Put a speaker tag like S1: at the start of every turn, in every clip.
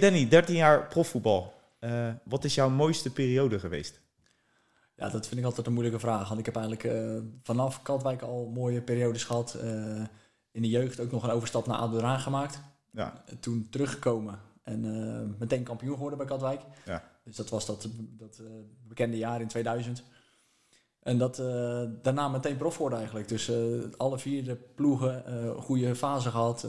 S1: Danny, 13 jaar profvoetbal. Uh, wat is jouw mooiste periode geweest?
S2: Ja, dat vind ik altijd een moeilijke vraag. Want ik heb eigenlijk uh, vanaf Katwijk al mooie periodes gehad. Uh, in de jeugd ook nog een overstap naar Adelraan gemaakt. Ja. Toen teruggekomen en meteen kampioen geworden bij Katwijk. Ja. Dus dat was dat, dat bekende jaar in 2000. En dat uh, daarna meteen prof worden eigenlijk. Dus uh, alle vier de ploegen, uh, goede fase gehad,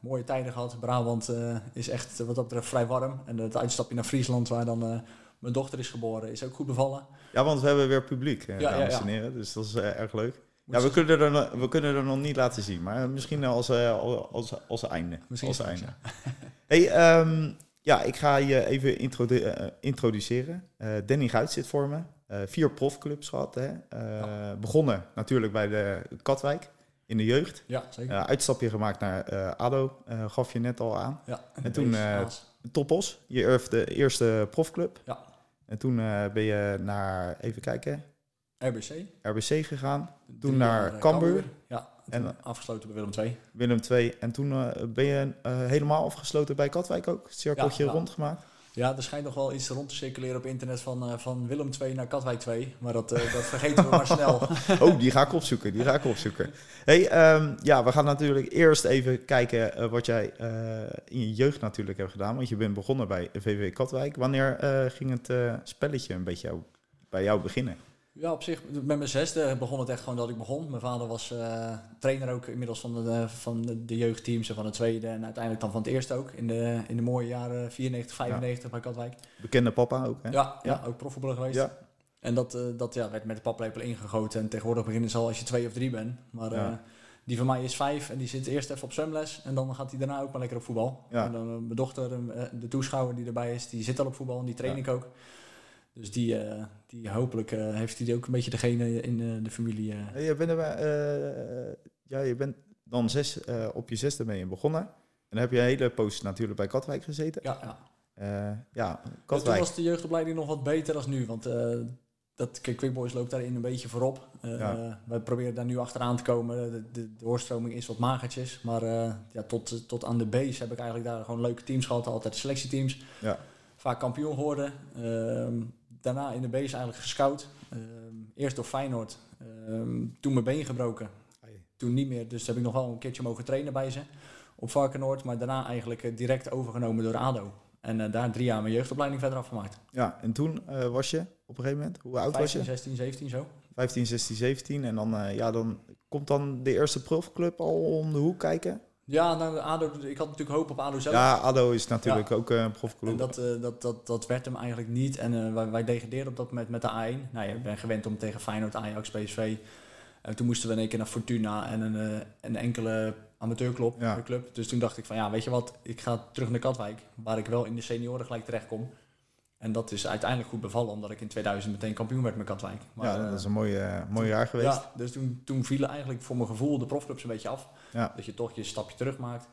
S2: mooie tijden gehad. Brabant is echt wat dat betreft vrij warm. En het uitstapje naar Friesland, waar dan mijn dochter is geboren, is ook goed bevallen.
S1: Ja, want we hebben weer publiek, ja, dames en heren. Dus dat is erg leuk. Ja, we kunnen, er, we kunnen er nog niet laten zien, maar misschien als, als, als einde. Misschien als einde. hey, um, ja, ik ga je even introduceren. Danny Guit zit voor me. Uh, vier profclubs gehad. Hè? Uh, Begonnen natuurlijk bij de Katwijk in de jeugd. Ja, zeker. Uh, uitstapje gemaakt naar ADO, gaf je net al aan. Ja, en, en toen Topos, je de eerste profclub. Ja. En toen ben je naar, even kijken...
S2: RBC.
S1: RBC gegaan. Toen naar Cambuur.
S2: Ja, en afgesloten bij Willem II.
S1: Willem II. En toen ben je helemaal afgesloten bij Katwijk ook. Cirkeltje ja, rondgemaakt.
S2: Ja, er schijnt nog wel iets rond te circuleren op internet van, uh, van Willem 2 naar Katwijk 2. Maar dat, uh, dat vergeten we maar snel.
S1: oh, die ga ik opzoeken. Die ga ik opzoeken. hey, um, ja, we gaan natuurlijk eerst even kijken uh, wat jij in je jeugd natuurlijk hebt gedaan. Want je bent begonnen bij VV Katwijk. Wanneer ging het spelletje een beetje bij jou beginnen?
S2: Ja, op zich, met mijn zesde begon het echt gewoon dat ik begon. Mijn vader was uh, trainer ook inmiddels van de, van de, de jeugdteams en van het tweede en uiteindelijk dan van het eerste ook. In de, in de mooie jaren 94, 95 bij Katwijk.
S1: Bekende papa ook, hè?
S2: Ja, ja. ook profvoetballer geweest. Ja. En dat, uh, dat ja, werd met de paplepel ingegoten. En tegenwoordig beginnen ze al als je twee of drie bent. Maar uh, die van mij is vijf en die zit eerst even op zwemles. En dan gaat hij daarna ook maar lekker op voetbal. En dan mijn dochter, de toeschouwer die erbij is, die zit al op voetbal en die train ik ook. Dus die, uh, die hopelijk uh, heeft hij ook een beetje degene in uh, de familie.
S1: Je bent, er, ja, je bent dan zes, op je zesde mee begonnen. En dan heb je een hele poos natuurlijk bij Katwijk gezeten. Ja, ja.
S2: ja, Katwijk. toen was de jeugdopleiding nog wat beter dan nu. Want dat, Quick Boys loopt daarin een beetje voorop. Ja. We proberen daar nu achteraan te komen. De, de, de doorstroming is wat magertjes. Maar ja, tot, tot aan de base heb ik eigenlijk daar gewoon leuke teams gehad. Altijd selectieteams. Ja. Vaak kampioen geworden. Daarna in de base eigenlijk gescout. Ehm, eerst door Feyenoord. Ehm, toen mijn been gebroken. Toen niet meer. Dus heb ik nog wel een keertje mogen trainen bij ze. Op Varkenoord. Maar daarna eigenlijk eh, direct overgenomen door ADO. En uh, daar drie jaar mijn jeugdopleiding verder afgemaakt.
S1: Ja, en toen uh, was je op een gegeven moment, hoe oud
S2: 15,
S1: was
S2: je? 16, 17 zo.
S1: 15, 16, 17. En dan, uh, ja, dan komt dan de eerste profclub al om de hoek kijken?
S2: Ja, nou, ADO, ik had natuurlijk hoop op ADO zelf.
S1: Ja, ADO is natuurlijk ook een profclub.
S2: En dat, uh, dat, dat, dat werd hem eigenlijk niet. En uh, wij, wij degradeerden op dat moment met de A1. Nou, je bent gewend om tegen Feyenoord, Ajax, PSV. En toen moesten we in één keer naar Fortuna en een, uh, een enkele amateurclub. Ja. Club. Dus toen dacht ik van, ja, weet je wat, ik ga terug naar Katwijk. Waar ik wel in de senioren gelijk terecht kom. En dat is uiteindelijk goed bevallen, omdat ik in 2000 meteen kampioen werd met Katwijk.
S1: Maar, ja, dat is een mooi, uh, mooi jaar geweest. Ja,
S2: dus toen, toen vielen eigenlijk voor mijn gevoel de profclubs een beetje af. Ja. Dat je toch je stapje terug maakt.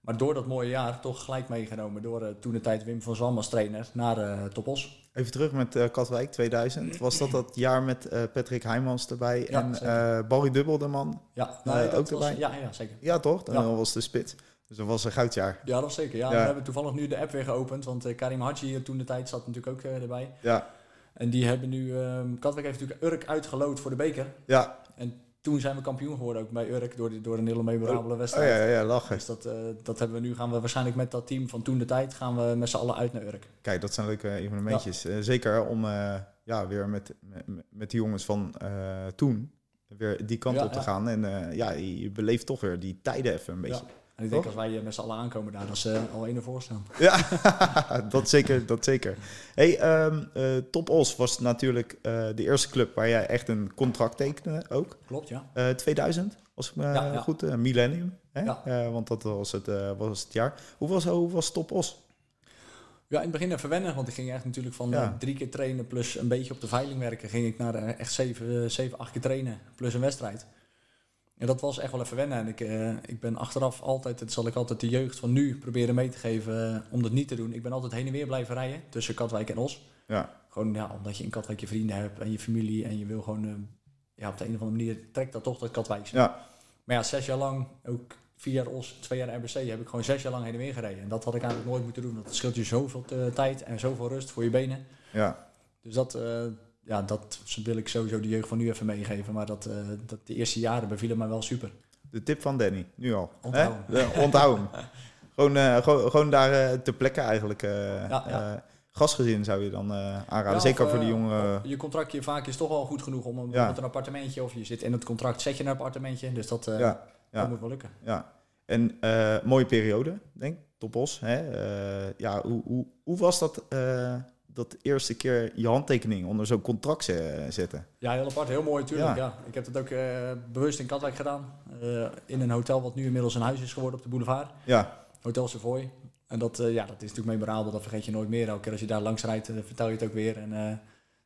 S2: Maar door dat mooie jaar toch gelijk meegenomen door uh, toen de tijd Wim van Zalm als trainer naar uh, Topos.
S1: Even terug met uh, Katwijk 2000. Was dat dat jaar met Patrick Heijmans erbij ja, en Barry Dubbel de man
S2: ja, nou, ook erbij? ja, ja, zeker.
S1: Ja, toch? Dan was de spits. Dus dat was een goudjaar.
S2: Ja, dat zeker. Ja, We hebben toevallig nu de app weer geopend, want Karim Hadji toen de tijd zat natuurlijk ook erbij. Ja. En die hebben nu, um, Katwijk heeft natuurlijk Urk uitgeloot voor de beker. Ja. En toen zijn we kampioen geworden, ook bij Urk, door, door een hele memorabele oh, wedstrijd.
S1: Oh, ja, ja, lachen.
S2: Dus dat, uh, dat hebben we nu, gaan we waarschijnlijk met dat team van toen de tijd, gaan we met z'n allen uit naar Urk.
S1: Kijk, dat zijn leuke evenementjes. Ja. Uh, zeker om uh, ja, weer met, met, met die jongens van toen weer die kant ja, op te gaan. En ja, je beleeft toch weer die tijden even een beetje.
S2: En ik denk als wij met z'n allen aankomen daar, dat ze al één ervoor staan.
S1: Ja, dat zeker, dat zeker. Hey, um, uh, Top Os was natuurlijk uh, de eerste club waar jij echt een contract tekende ook.
S2: Klopt, ja.
S1: Uh, 2000, als ik me ja, goed, millennium. Hè? Ja. want dat was het, was het jaar. Hoe was, hoe was Top Os?
S2: Ja, in het begin even wennen, want ik ging echt natuurlijk van ja. drie keer trainen plus een beetje op de veiling werken. Ging ik naar echt zeven, zeven, acht keer trainen plus een wedstrijd. En dat was echt wel even wennen. En ik, uh, ik ben achteraf altijd, het zal ik altijd de jeugd van nu proberen mee te geven uh, om dat niet te doen. Ik ben altijd heen en weer blijven rijden tussen Katwijk en Os. Ja. Gewoon ja, omdat je in Katwijk je vrienden hebt en je familie en je wil gewoon, uh, ja, op de een of andere manier trekt dat toch dat Katwijk. Ja. Maar ja, zes jaar lang ook vier jaar OS, twee jaar RBC, heb ik gewoon zes jaar lang heen en weer gereden. En dat had ik eigenlijk nooit moeten doen. Dat scheelt je zoveel tijd en zoveel rust voor je benen.
S1: Ja.
S2: Dus dat, ja, dat wil ik sowieso de jeugd van nu even meegeven. Maar dat, uh, dat de eerste jaren bevielen mij wel super.
S1: De tip van Danny, nu al.
S2: Onthoud
S1: hem. Onthoud hem. gewoon, uh, gewoon, gewoon daar ter plekke eigenlijk. Ja, ja gastgezin zou je dan aanraden. Zeker voor die jonge...
S2: Je contractje vaak is toch wel goed genoeg om een, een appartementje... of je zit in het contract, zet je een appartementje. Dus dat, ja, dat moet wel lukken.
S1: Ja. En mooie periode, denk ik. Topos. Hè? ja, hoe, hoe, hoe was dat, dat eerste keer je handtekening onder zo'n contract zetten?
S2: Ja, heel apart. Heel mooi natuurlijk. Ja. Ik heb het ook bewust in Katwijk gedaan. in een hotel wat nu inmiddels een huis is geworden op de boulevard.
S1: Ja.
S2: Hotel Savoy. En dat, uh, ja, dat is natuurlijk memorabel, dat vergeet je nooit meer. Elke keer als je daar langs rijdt, vertel je het ook weer. En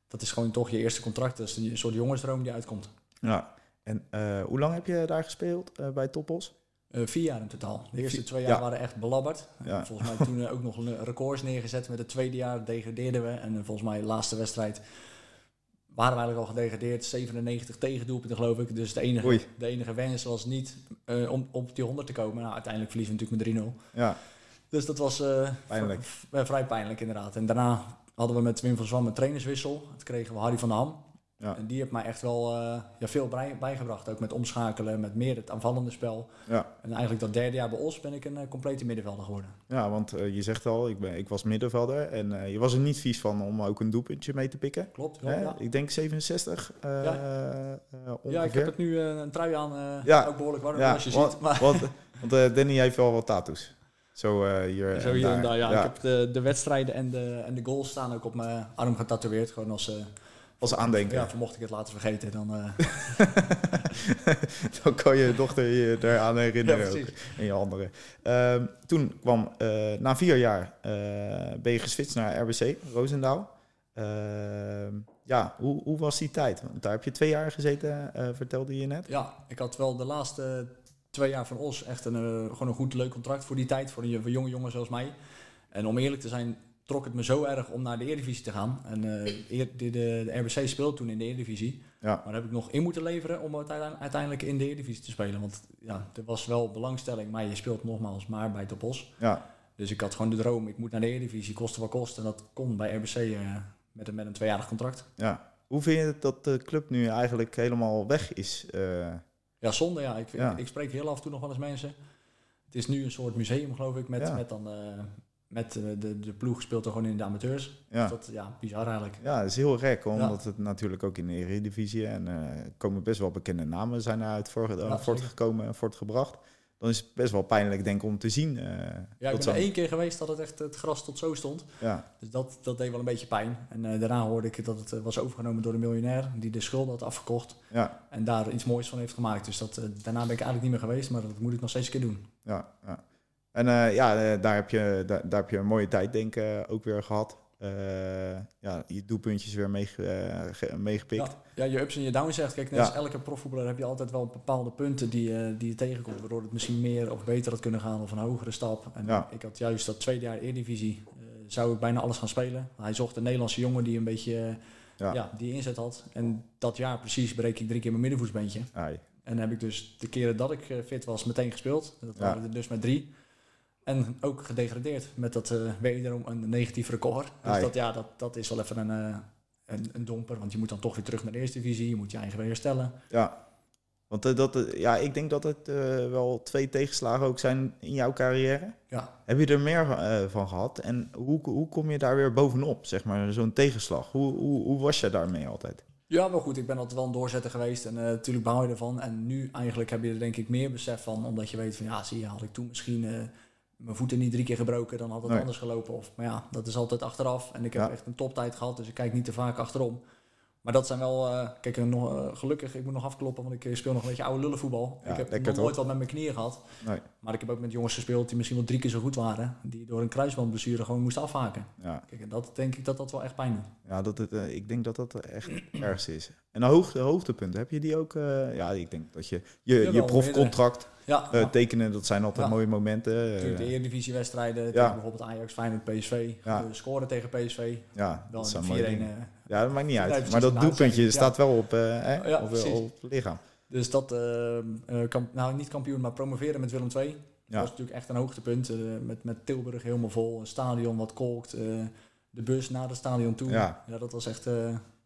S2: dat is gewoon toch je eerste contract. Dat is een soort jongensdroom die uitkomt.
S1: Ja, en hoe lang heb je daar gespeeld bij Toppos?
S2: Vier jaar in totaal. De eerste twee jaar waren echt belabberd. Ja. Volgens mij toen ook nog een records neergezet. Met het tweede jaar degradeerden we. En volgens mij de laatste wedstrijd waren we eigenlijk al gedegradeerd. 97 tegendoelpunten geloof ik. Dus de enige, de enige wens was niet om op die 100 te komen. Nou, uiteindelijk verliezen we natuurlijk met 3-0.
S1: Ja.
S2: Dus dat was uh,
S1: pijnlijk.
S2: vrij pijnlijk inderdaad. En daarna hadden we met Wim van Zwam een trainerswissel. Toen kregen we Harry van der Ham. Ja. En die heeft mij echt wel uh, ja, veel bijgebracht. Ook met omschakelen, met meer het aanvallende spel.
S1: Ja.
S2: En eigenlijk dat derde jaar bij Os ben ik een uh, complete middenvelder geworden.
S1: Ja, want je zegt al, ik, ben, ik was middenvelder. En je was er niet vies van om ook een doelpuntje mee te pikken.
S2: Klopt, ja.
S1: Ik denk 67 ja.
S2: ja, ik heb het nu een trui aan. ja. Ook behoorlijk warm als je ziet.
S1: Maar. Want, want Danny heeft wel wat tattoos. Zo uh, hier,
S2: Zo hier en daar. Ja. Ik heb de, de wedstrijden en de, en de goals staan ook op mijn arm getatoeëerd. Gewoon als... Uh,
S1: als aandenken.
S2: Ja, mocht ik het later vergeten, dan... Uh...
S1: dan kan je dochter je eraan herinneren ja, en je anderen. Uh, toen kwam, na vier jaar, ben je geswitcht naar RBC, Roosendaal. Ehm, ja, hoe, hoe was die tijd? Want daar heb je twee jaar gezeten, vertelde je net.
S2: Ja, ik had wel de laatste twee jaar van Os echt een, gewoon een goed leuk contract voor die tijd. Voor een jonge jongen zoals mij. En om eerlijk te zijn trok het me zo erg om naar de Eredivisie te gaan. En uh, de, de, de, RBC speelde toen in de Eredivisie.
S1: Ja.
S2: Maar heb ik nog in moeten leveren om uiteindelijk in de Eredivisie te spelen. Want ja, er was wel belangstelling, maar je speelt nogmaals maar bij Topos.
S1: Ja.
S2: Dus ik had gewoon de droom, ik moet naar de Eredivisie, kosten wat kost. En dat kon bij RBC uh, met, een, met een tweejarig contract.
S1: Ja. Hoe vind je het dat de club nu eigenlijk helemaal weg is?
S2: Ja, zonde. Ja. Ik, Ik, spreek heel af en toe nog wel eens mensen. Het is nu een soort museum, geloof ik, met, met dan... Met uh, de, de ploeg speelt er gewoon in de amateurs. Ja. Dus dat, ja, bizar eigenlijk.
S1: Ja, dat is heel gek, omdat het natuurlijk ook in de Eredivisie en uh, komen best wel bekende namen zijn voor, uh, voortgekomen en voortgebracht dan is het best wel pijnlijk denk ik om te zien. Uh,
S2: ja, ik ben er één keer geweest dat het echt het gras tot zo stond.
S1: Ja.
S2: Dus dat, dat deed wel een beetje pijn. En daarna hoorde ik dat het was overgenomen door de miljonair die de schulden had afgekocht.
S1: Ja.
S2: En daar iets moois van heeft gemaakt. Dus dat, daarna ben ik eigenlijk niet meer geweest, maar dat moet ik nog steeds een keer doen.
S1: Ja, ja. En ja, daar, heb je, daar, daar, heb je een mooie tijd denk ik ook weer gehad. Uh, ja, je doelpuntjes weer mee, meegepikt.
S2: Ja, ja, je ups en je downs zegt. Kijk, net als elke profvoetballer heb je altijd wel bepaalde punten die, die je tegenkomt. Waardoor het misschien meer of beter had kunnen gaan of een hogere stap. En ja. ik had juist dat tweede jaar Eredivisie, zou ik bijna alles gaan spelen. Hij zocht een Nederlandse jongen die een beetje ja. die inzet had. En dat jaar precies breek ik drie keer mijn middenvoetsbeentje.
S1: Ai.
S2: En heb ik dus de keren dat ik fit was meteen gespeeld. Dat waren er dus met drie. En ook gedegradeerd met dat uh, wederom een negatief record. Dus dat, ja, dat, dat is wel even een, uh, een, een, domper. Want je moet dan toch weer terug naar de eerste divisie. Je moet je eigen weer herstellen.
S1: Ja, want uh, dat, ja, ik denk dat het wel twee tegenslagen ook zijn in jouw carrière.
S2: Ja.
S1: Heb je er meer van gehad? En hoe, hoe kom je daar weer bovenop, zeg maar, zo'n tegenslag? Hoe, hoe, hoe was je daarmee altijd?
S2: Ja, wel goed. Ik ben altijd wel een doorzetter geweest en natuurlijk behoud je ervan. En nu eigenlijk heb je er denk ik meer besef van, omdat je weet van ja, zie je, had ik toen misschien mijn voeten niet drie keer gebroken, dan had het anders gelopen. Of, maar ja, dat is altijd achteraf. En ik heb echt een toptijd gehad, dus ik kijk niet te vaak achterom. Maar dat zijn wel, uh, kijk, nog, uh, gelukkig, ik moet nog afkloppen, want ik eh, speel nog een beetje oude lullenvoetbal. ik heb nog nooit wat met mijn knieën gehad.
S1: Nee.
S2: Maar ik heb ook met jongens gespeeld die misschien wel drie keer zo goed waren, die door een kruisbandblessure gewoon moesten afhaken.
S1: Ja.
S2: Kijk, en dat denk ik dat dat wel echt pijn doet.
S1: Ja, dat het, ik denk dat dat echt ergens is. En de hoogte, hoogtepunten, heb je die ook? ja, ik denk dat je je, je profcontract
S2: ja,
S1: uh, tekenen, dat zijn altijd mooie momenten.
S2: Natuurlijk de Eredivisiewedstrijden, ja. tegen bijvoorbeeld Ajax, Feyenoord, PSV. Ja. scoren tegen PSV.
S1: Ja,
S2: dat is 4-1.
S1: Ja, dat maakt niet uit. maar dat doelpuntje staat wel op, eh, op, op, het lichaam.
S2: Dus dat, kan, nou niet kampioen, maar promoveren met Willem II. Dat was natuurlijk echt een hoogtepunt. met, met Tilburg helemaal vol, een stadion wat kolkt, de bus naar het stadion toe. Ja, ja dat was echt...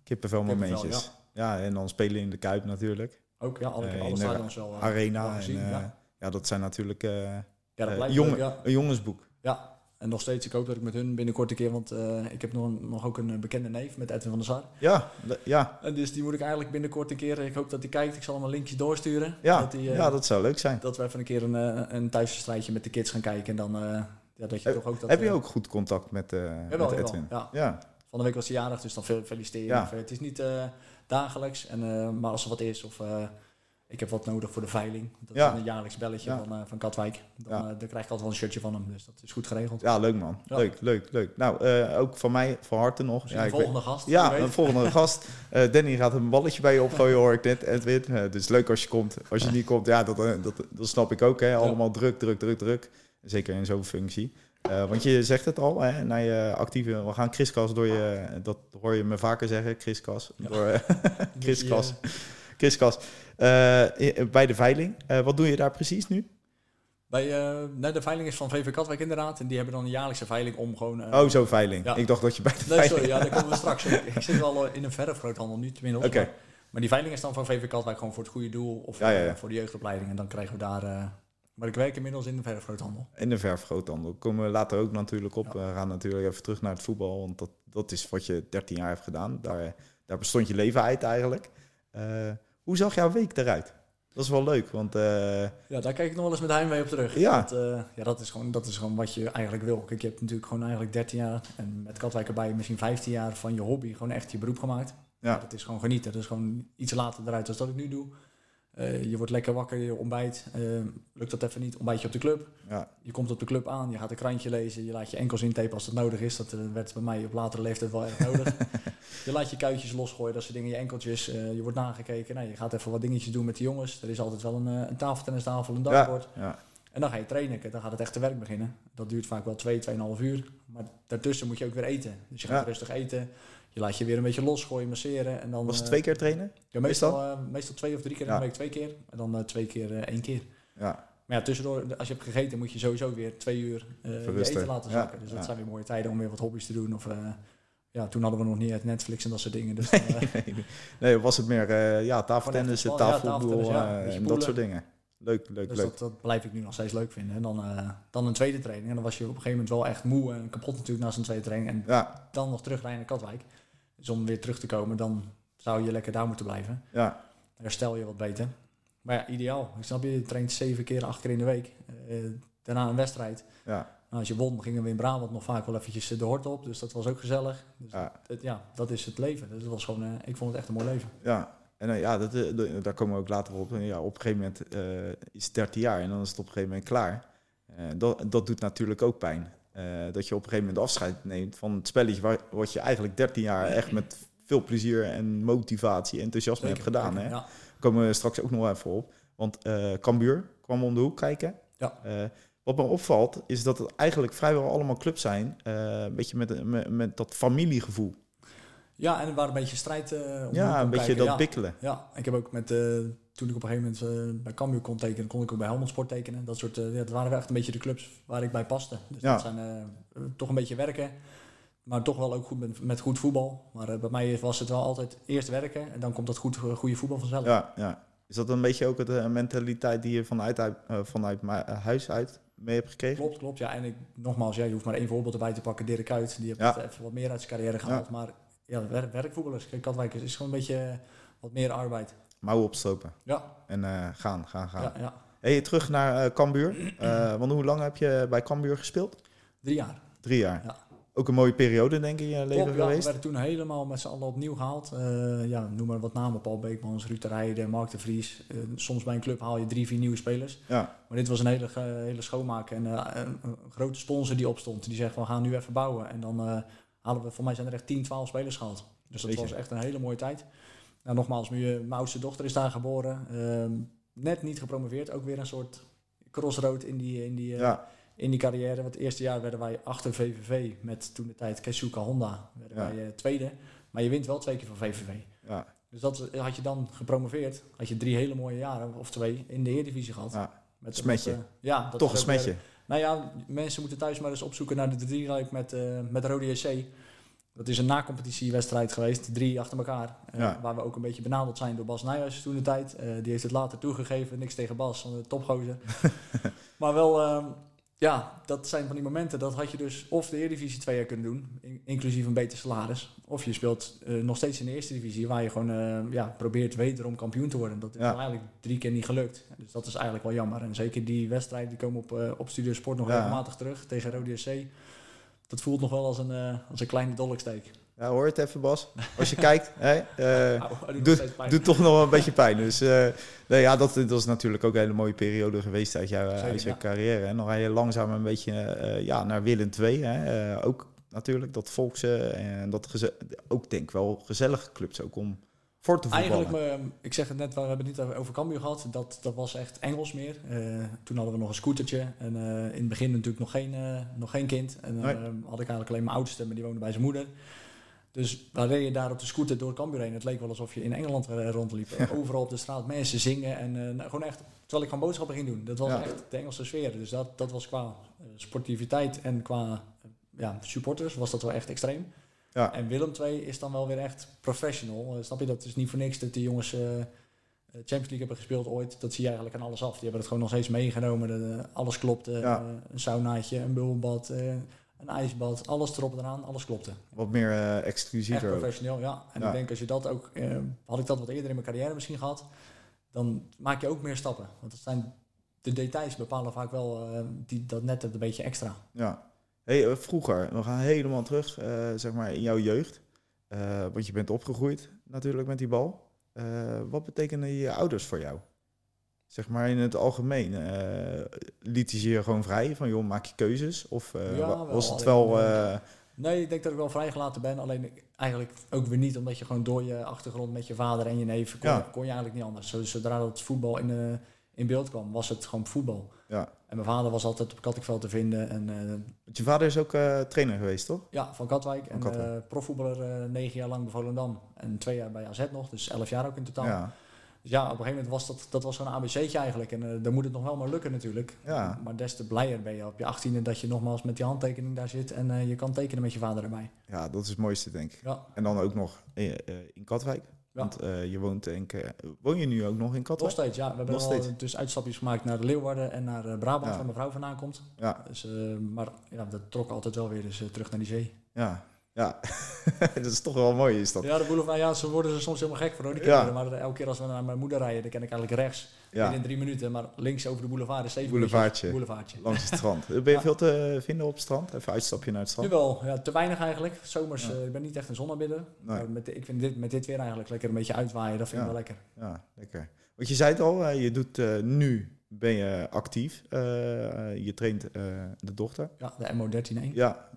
S1: Kippenvel momentjes. Ja. ja, en dan spelen in de Kuip natuurlijk.
S2: Ook, ja, alle, alle stadions wel.
S1: Arena. Gezien, en, ja. ja. dat zijn natuurlijk ja, dat jongen, een jongensboek.
S2: Ja, en nog steeds, ik hoop dat ik met hun binnenkort een keer, want uh, ik heb nog, nog ook een eh, bekende neef met Edwin van der Sar.
S1: Ja, ja.
S2: En dus die moet ik eigenlijk binnenkort een keer, ik hoop dat hij kijkt, ik zal hem een linkje doorsturen.
S1: Ja,
S2: dat,
S1: die, uh, ja, dat zou leuk zijn.
S2: Dat we even een keer een, een thuisstrijdje met de kids gaan kijken en dan, ja, dat je
S1: heb,
S2: toch ook dat...
S1: Heb je ook goed contact met, uh, met Edwin?
S2: ja. ja. Van de week was hij jarig, dus dan feliciteren. Ja. het is niet dagelijks, en, maar als er wat is of ik heb wat nodig voor de veiling. Dat is een jaarlijks belletje van, uh, van Katwijk. Dan, uh, dan krijg ik altijd wel een shirtje van hem. Dus dat is goed geregeld.
S1: Ja, leuk man. Leuk, leuk, leuk. Nou, uh, ook van mij van harte nog.
S2: Ja,
S1: een
S2: volgende gast.
S1: Ja, een volgende gast. Danny gaat een balletje bij je opgooien, hoor ik net. Edwin. dus leuk als je komt. Als je niet komt, ja, dat, dat, dat snap ik ook. Hè. Allemaal druk, druk, druk, druk. Zeker in zo'n functie. Want je zegt het al, hè, na je actieve... We gaan kriskast door je... Dat hoor je me vaker zeggen, kriskast. Door kriskast. Kriskast. Uh, bij de veiling. Uh, wat doe je daar precies nu?
S2: Bij, nee, de veiling is van VV Katwijk inderdaad. En die hebben dan een jaarlijkse veiling om gewoon...
S1: oh, zo veiling. Ja. Ik dacht dat je bij de nee,
S2: veiling... sorry, ja, daar komen we straks. ik zit wel in een verfgroothandel nu tenminste. Oké. Maar, maar, die veiling is dan van VV Katwijk gewoon voor het goede doel. Of ja, voor de jeugdopleiding. En dan krijgen we daar... maar ik werk inmiddels in de verfgroothandel.
S1: In de verfgroothandel. Komen we later ook natuurlijk op. We gaan natuurlijk even terug naar het voetbal. Want dat, dat is wat je 13 jaar hebt gedaan. Daar, daar bestond je leven uit eigenlijk. Hoe zag jouw week eruit? Dat is wel leuk, want... Uh...
S2: Ja, daar kijk ik nog wel eens met heimwee op terug. Ja. Dat, uh, ja, dat is, gewoon, dat is gewoon wat je eigenlijk wil. Kijk, je hebt natuurlijk gewoon eigenlijk 13 jaar... en met Katwijk erbij misschien 15 jaar van je hobby... gewoon echt je beroep gemaakt. Ja. Dat is gewoon genieten. Dat is gewoon iets later eruit dan dat ik nu doe. Uh, je wordt lekker wakker, je ontbijt. Uh, lukt dat even niet, ontbijt je op de club. Ja. Je komt op de club aan, je gaat een krantje lezen. Je laat je enkels intapen als dat nodig is. Dat werd bij mij op latere leeftijd wel erg nodig. je laat je kuitjes losgooien, dat soort dingen, je enkeltjes. Uh, je wordt nagekeken. Nou, je gaat even wat dingetjes doen met de jongens. Er is altijd wel een, een tafeltennistafel, een dartboard. Ja, ja. En dan ga je trainen. Dan gaat het echte werk beginnen. Dat duurt vaak wel 2, 2,5 uur. Maar daartussen moet je ook weer eten. Dus je gaat rustig eten. Je laat je weer een beetje losgooien, masseren. En dan,
S1: Was het twee keer trainen?
S2: Ja, meestal, meestal twee of drie keer in de week twee keer. En dan twee keer één keer. Ja. Maar ja, tussendoor, als je hebt gegeten, moet je sowieso weer twee uur je eten laten zakken. dus dat zijn weer mooie tijden om weer wat hobby's te doen. Of ja, toen hadden we nog niet het Netflix en dat soort dingen. Dus
S1: nee, nee, nee, was het meer uh, ja, tafeltennis, tafelvoetbal ja, uh, en dat soort dingen. Leuk, leuk,
S2: dus
S1: leuk.
S2: Dat, dat, blijf ik nu nog steeds leuk vinden. En dan, uh, dan een tweede training. En dan was je op een gegeven moment wel echt moe en kapot natuurlijk na zijn tweede training. En ja. dan nog terugrijden naar Katwijk. Dus om weer terug te komen, dan zou je lekker daar moeten blijven. Ja. Dan herstel je wat beter. Maar ja, ideaal. Ik snap je, je traint zeven keer, acht keer in de week. daarna een wedstrijd. Ja. Nou, als je won, gingen we in Brabant nog vaak wel eventjes de hort op. Dus dat was ook gezellig. Dus ja. Dat, ja, dat is het leven. Dus dat was gewoon, uh, ik vond het echt een mooi leven.
S1: Ja, en uh, ja, dat, uh, daar komen we ook later op. Ja, op een gegeven moment is het 13 jaar en dan is het op een gegeven moment klaar. dat, dat doet natuurlijk ook pijn. Dat je op een gegeven moment afscheid neemt van het spelletje waar, wat je eigenlijk 13 jaar echt met veel plezier en motivatie, enthousiasme hebt gedaan. Hè? Ja. komen we straks ook nog even op. Want Cambuur kwam om de hoek kijken. Ja. Wat me opvalt, is dat het eigenlijk vrijwel allemaal clubs zijn. Uh, een beetje met, met, met, dat familiegevoel.
S2: Ja, en er waren een beetje strijd
S1: uh, om Ja, een beetje dat ja. bikkelen.
S2: Ja, ik heb ook met, uh, toen ik op een gegeven moment bij Cambuur kon tekenen, kon ik ook bij Helmond Sport tekenen. Dat soort, ja, dat waren echt een beetje de clubs waar ik bij paste. Dus ja. dat zijn toch een beetje werken, maar toch wel ook goed met, met goed voetbal. Maar bij mij was het wel altijd eerst werken en dan komt dat goed, goede voetbal vanzelf.
S1: Ja, ja. Is dat een beetje ook de mentaliteit die je vanuit, vanuit huis uit mee hebt gekregen.
S2: Klopt, klopt. Ja, en ik, nogmaals, ja, je hoeft maar één voorbeeld erbij te pakken. Dirk Kuyt, die heeft even wat meer uit zijn carrière gehaald. Maar ja, werk, werkvoetballers. Kijk, Katwijk is, gewoon een beetje eh, wat meer arbeid.
S1: Mouwen opstopen. Ja. En uh, gaan, gaan, gaan. Ja, ja. Hey, terug naar uh, Cambuur. want hoe lang heb je bij Cambuur gespeeld?
S2: Drie jaar.
S1: Drie jaar. Ja ook een mooie periode, denk ik, in je leven geweest.
S2: we werden toen helemaal met z'n allen opnieuw gehaald. Ja, noem maar wat namen. Paul Beekmans, Ruud de Rijden, Mark de Vries. Soms bij een club haal je drie, vier nieuwe spelers. Ja. Maar dit was een hele, hele schoonmaak. En een, een, grote sponsor die opstond. Die zegt, we gaan nu even bouwen. En dan halen we, voor mij zijn er echt 10, 12 spelers gehaald. Dus dat was echt een hele mooie tijd. Nou, nogmaals, mijn oudste dochter is daar geboren. Ehm, net niet gepromoveerd. Ook weer een soort crossroad in die... In die ja in die carrière. Want het eerste jaar werden wij achter VVV met toen de tijd Kesuka Honda. Werden wij tweede. Maar je wint wel twee keer van VVV. Ja. Dus dat had je dan gepromoveerd. Had je drie hele mooie jaren, of twee, in de Eredivisie gehad. Ja,
S1: met smetje. Ja, dat Toch een smetje.
S2: nou ja, mensen moeten thuis maar eens opzoeken naar de drie met, uh, met Rode SC. Dat is een na-competitiewedstrijd geweest, drie achter elkaar. Uh, Waar we ook een beetje benadeld zijn door Bas Nijhuis toen de tijd. Uh, die heeft het later toegegeven, niks tegen Bas, een topgozer. maar wel, uh, ja, dat zijn van die momenten. Dat had je dus of de Eredivisie twee jaar kunnen doen, inclusief een beter salaris. Of je speelt nog steeds in de Eerste Divisie, waar je gewoon ja, probeert wederom kampioen te worden. Dat is eigenlijk drie keer niet gelukt. Dus dat is eigenlijk wel jammer. En zeker die wedstrijd, die komen op, op Studio Sport nog regelmatig terug tegen Rode SC dat voelt nog wel als een, uh, als een kleine dolksteek.
S1: Ja, hoor het even, Bas. Als je kijkt, hè, uh, doet, doet, toch nog wel een beetje pijn. Dus uh, nee, ja, dat, dat is natuurlijk ook een hele mooie periode geweest uit, jouw, uit je carrière. En dan ga je langzaam een beetje ja, naar Willem II. Hè. ook natuurlijk dat volkse en dat ook denk wel gezellige clubs ook om voor te
S2: Eigenlijk, me, ik zeg het net, we hebben het niet over Cambuur gehad. Dat, dat was echt Engels meer. Uh, toen hadden we nog een scootertje. En uh, in het begin natuurlijk nog geen, uh, nog geen kind. En dan had ik eigenlijk alleen mijn oudste, maar die woonde bij zijn moeder. Dus waar reed je daar op de scooter door Cambuur heen? Het leek wel alsof je in Engeland rondliep. Overal op de straat mensen zingen. En nou, gewoon echt, terwijl ik gewoon boodschappen ging doen. Dat was echt de Engelse sfeer. Dus dat, dat was qua sportiviteit en qua ja, supporters was dat wel echt extreem. Ja. En Willem II is dan wel weer echt professional. Uh, snap je, dat is niet voor niks dat die jongens uh, Champions League hebben gespeeld ooit. Dat zie je eigenlijk aan alles af. Die hebben het gewoon nog steeds meegenomen. De, alles klopte. Ja. een saunaatje, een bubbelbad, een ijsbad. Alles erop en eraan, alles klopte.
S1: Wat meer uh, exclusiever.
S2: Echt professioneel, ja. En ik denk als je dat ook... had ik dat wat eerder in mijn carrière misschien gehad... dan maak je ook meer stappen. Want het zijn... De details bepalen vaak wel die, dat net een beetje extra.
S1: Ja, Hey, eh, vroeger, we gaan helemaal terug, uh, zeg maar in jouw jeugd. Uh, want je bent opgegroeid natuurlijk met die bal. Uh, wat betekenen je ouders voor jou? Zeg maar in het algemeen. lieten ze je gewoon vrij van, joh, maak je keuzes? Of ja, was het wel...
S2: Nee, ik denk dat ik wel vrijgelaten ben. Alleen eigenlijk ook weer niet, omdat je gewoon door je achtergrond met je vader en je neef kon, kon je eigenlijk niet anders. Zodra het voetbal in, uh, in beeld kwam, was het gewoon voetbal. Ja. En mijn vader was altijd op Katwijkveld te vinden. En,
S1: uh, je vader is ook uh, trainer geweest, toch?
S2: Ja, van Katwijk. en Uh, profvoetballer negen jaar lang bij Volendam. En twee jaar bij AZ nog, dus elf jaar ook in totaal. Ja. Dus ja, op een gegeven moment was dat, dat was zo'n ABC'tje eigenlijk. En dan moet het nog wel maar lukken natuurlijk. Ja. Maar des te blijer ben je op je achttiende dat je nogmaals met die handtekening daar zit. En je kan tekenen met je vader erbij.
S1: Ja, dat is het mooiste denk ik. Ja. En dan ook nog in Katwijk. Want uh, je woont denk ik... Woon je nu ook nog in Katwijk?
S2: Nog steeds, ja. We hebben nog al dus uitstapjes gemaakt naar Leeuwarden en naar uh, Brabant, waar mijn vrouw vandaan komt. Ja. Dus, maar ja, dat trok altijd wel weer eens terug naar die zee.
S1: Ja, ja, dat is toch wel mooi is dat.
S2: Ja, de boulevard, ja, ze worden er soms helemaal gek voor, hoor, die kinderen. Maar elke keer als we naar mijn moeder rijden, dan ken ik eigenlijk rechts. Ja. In drie minuten, maar links over de boulevard is zeven
S1: Boulevardje. Boulevardje. Langs het strand. Ben je veel te vinden op het strand? Even uitstapje naar het strand?
S2: Jawel, ja, te weinig eigenlijk. Zomers, uh, ik ben niet echt een zonneaanbidder. Nee. met, ik vind dit, met dit weer eigenlijk lekker een beetje uitwaaien. Dat vind ik wel lekker.
S1: Ja, lekker. Want je zei het al, je doet uh, nu ben je actief. Uh, je traint de dochter.
S2: Ja, de MO13-1.
S1: Ja.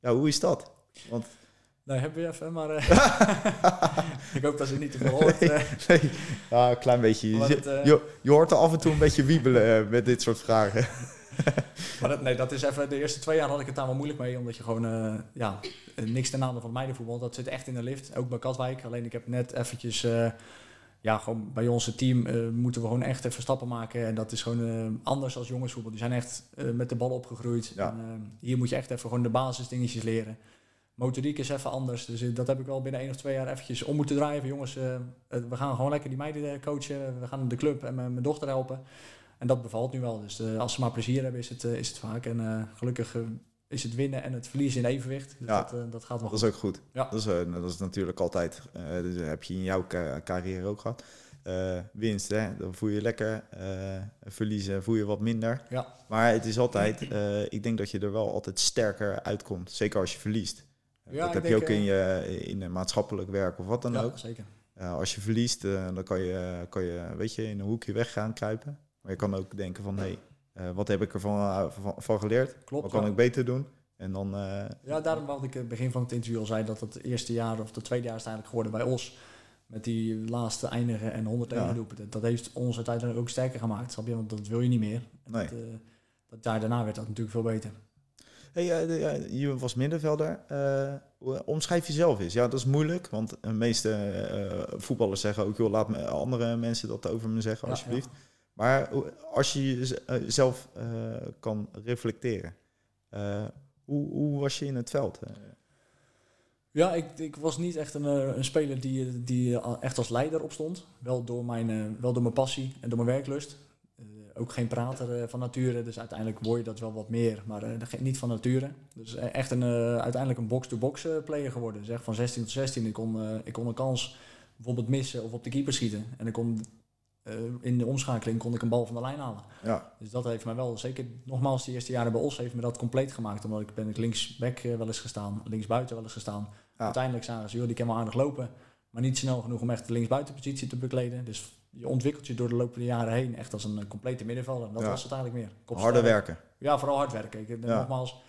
S1: Ja, hoe is dat? Want
S2: Nee, heb je even, maar uh, ik hoop dat ze niet te veel hoort. Uh.
S1: Nee, Ja, een klein beetje. Je, uh, je, je, hoort er af en toe een beetje wiebelen met dit soort vragen.
S2: maar dat, nee, dat is even, de eerste twee jaar had ik het daar wel moeilijk mee, omdat je gewoon, ja, niks ten nadele van meidenvoetbal, dat zit echt in de lift, ook bij Katwijk. Alleen ik heb net eventjes, ja, gewoon bij onze team moeten we gewoon echt even stappen maken. En dat is gewoon anders als jongensvoetbal. Die zijn echt met de bal opgegroeid. Ja. En, hier moet je echt even gewoon de basisdingetjes leren motoriek is even anders. Dus eh, dat heb ik wel binnen één of twee jaar eventjes om moeten draaien. jongens, we gaan gewoon lekker die meiden coachen. We gaan de club en mijn dochter helpen. En dat bevalt nu wel. Dus als ze maar plezier hebben, is het, is het vaak. En gelukkig is het winnen en het verliezen in evenwicht. Dus ja, dat, dat gaat wel
S1: Dat is ook goed. Ja. Dat, is, dat is natuurlijk altijd, dus heb je in jouw carrière ook gehad. winst, hè, dan voel je lekker. verliezen voel je wat minder. Ja. Maar het is altijd, ik denk dat je er wel altijd sterker uitkomt. Zeker als je verliest. Ja, dat heb je ook in, je, in maatschappelijk werk of wat dan ja, ook.
S2: Zeker.
S1: als je verliest, uh, dan kan je, kan je weet je, in een hoekje weg gaan kruipen. Maar je kan ook denken van, hé, hey, uh, wat heb ik ervan uh, van, van, geleerd? Klopt, wat kan ik beter doen? En dan,
S2: ja, daarom wat ik het begin van het interview al zei, dat het eerste jaar of het tweede jaar is eigenlijk geworden bij ons. Met die laatste eindigen en 100 ja. doelpunten. Dat heeft ons uiteindelijk ook sterker gemaakt, snap je? Want dat wil je niet meer. Nee. Dat, dat jaar daarna werd dat natuurlijk veel beter
S1: Hey, je was middenvelder. omschrijf jezelf eens. Ja, dat is moeilijk, want de meeste voetballers zeggen ook... joh, laat me andere mensen dat over me zeggen, alsjeblieft. Maar als je jezelf kan reflecteren... hoe, hoe was je in het veld?
S2: Ja, ik, ik was niet echt een, een speler die, die echt als leider opstond. Wel door mijn, wel door mijn passie en door mijn werklust ook geen prater van nature, dus uiteindelijk word je dat wel wat meer, maar niet van nature. Dus echt een, uiteindelijk een box-to-box player geworden. Zeg, van 16 tot 16, ik kon, ik kon een kans bijvoorbeeld missen of op de keeper schieten. En ik kon, in de omschakeling kon ik een bal van de lijn halen. Ja. Dus dat heeft mij wel, zeker nogmaals, de eerste jaren bij Os heeft me dat compleet gemaakt. Omdat ik ben ik linksback wel eens gestaan, linksbuiten wel eens gestaan. Uiteindelijk zagen ze, joh, die kan wel aardig lopen, maar niet snel genoeg om echt de linksbuitenpositie te bekleden. Dus je ontwikkelt je door de loop der jaren heen echt als een eh, complete middenvelder. Dat was het eigenlijk meer.
S1: Kopstel. Harde werken.
S2: Ja, vooral hard werken. Ik, ja. Nogmaals,